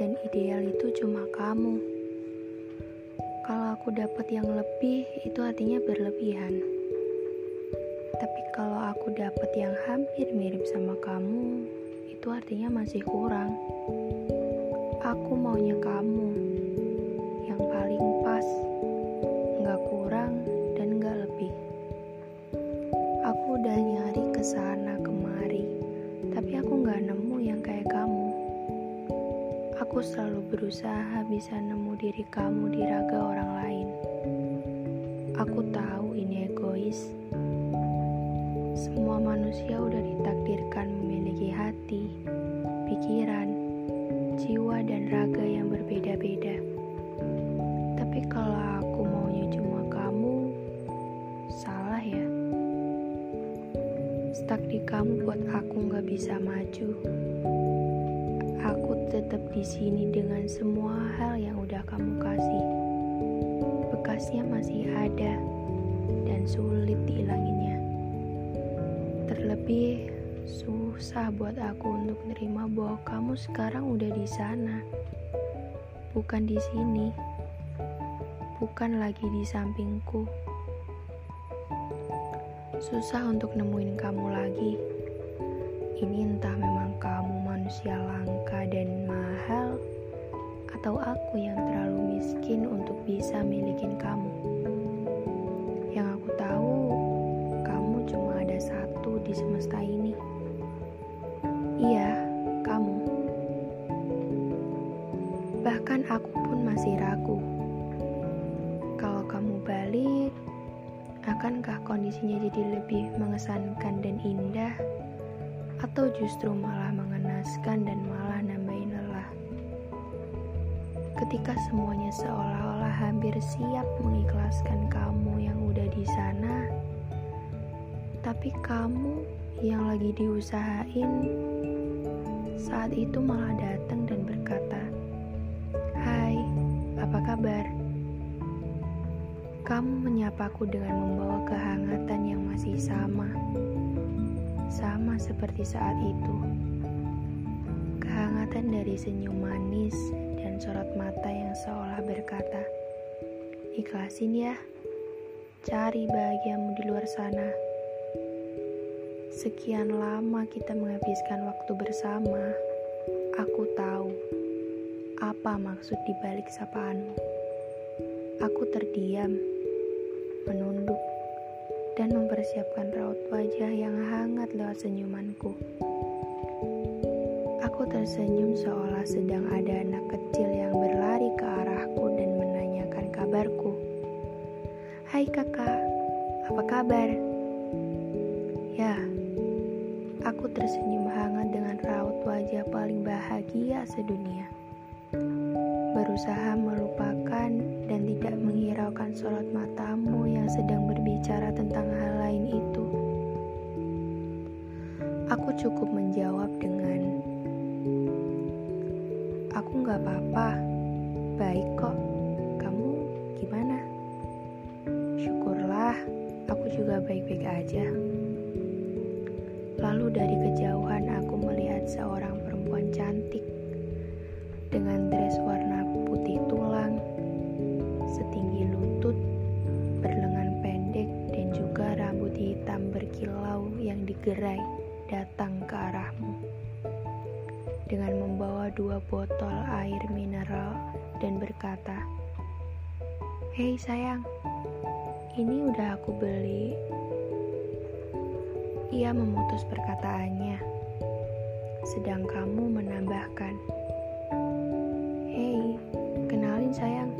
dan ideal itu cuma kamu. Kalau aku dapat yang lebih, itu artinya berlebihan. Tapi kalau aku dapat yang hampir mirip sama kamu, itu artinya masih kurang. Aku maunya kamu yang paling pas, Aku selalu berusaha bisa nemu diri kamu di raga orang lain. Aku tahu ini egois. Semua manusia udah ditakdirkan memiliki hati, pikiran, jiwa, dan raga yang berbeda-beda. Tapi kalau aku maunya cuma kamu, salah ya. Stuck di kamu buat aku nggak bisa maju. Tetap di sini dengan semua hal yang udah kamu kasih. Bekasnya masih ada dan sulit dihilanginnya. Terlebih susah buat aku untuk nerima bahwa kamu sekarang udah di sana. Bukan di sini. Bukan lagi di sampingku. Susah untuk nemuin kamu lagi. Ini entah manusia langka dan mahal, atau aku yang terlalu miskin untuk bisa milikin kamu. Yang aku tahu, kamu cuma ada satu di semesta ini. Iya, kamu. Bahkan aku pun masih ragu. Kalau kamu balik, akankah kondisinya jadi lebih mengesankan dan indah? Atau justru malah mengenaskan dan malah nambahin lelah. Ketika semuanya seolah-olah hampir siap mengikhlaskan kamu yang udah di sana, tapi kamu yang lagi diusahain saat itu malah datang dan berkata, "Hai, apa kabar?" Kamu menyapaku dengan membawa kehangatan yang masih sama sama seperti saat itu. Kehangatan dari senyum manis dan sorot mata yang seolah berkata, "Ikhlasin ya, cari bahagiamu di luar sana." Sekian lama kita menghabiskan waktu bersama, aku tahu apa maksud dibalik sapaanmu. Aku terdiam, menunduk dan mempersiapkan raut wajah yang hangat lewat senyumanku. Aku tersenyum seolah sedang ada anak kecil yang berlari ke arahku dan menanyakan kabarku. Hai kakak, apa kabar? Ya, aku tersenyum hangat dengan raut wajah paling bahagia sedunia. Berusaha melupakan dan tidak menghiraukan sorot matamu yang sedang berbicara tentang hal lain itu. Aku cukup menjawab dengan, Aku gak apa-apa, baik kok. Kamu gimana? Syukurlah, aku juga baik-baik aja. Lalu dari kejauhan aku melihat seorang perempuan cantik dengan hitam berkilau yang digerai datang ke arahmu. Dengan membawa dua botol air mineral dan berkata, Hei sayang, ini udah aku beli. Ia memutus perkataannya, sedang kamu menambahkan, Hei, kenalin sayang,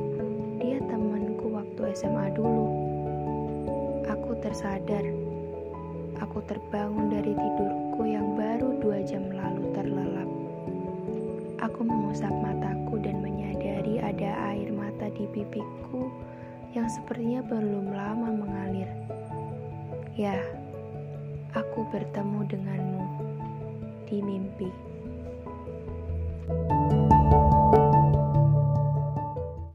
dia temanku waktu SMA dulu. Aku tersadar, aku terbangun dari tidurku yang baru dua jam lalu terlelap. Aku mengusap mataku dan menyadari ada air mata di pipiku yang sepertinya belum lama mengalir. Ya, aku bertemu denganmu di mimpi. thank you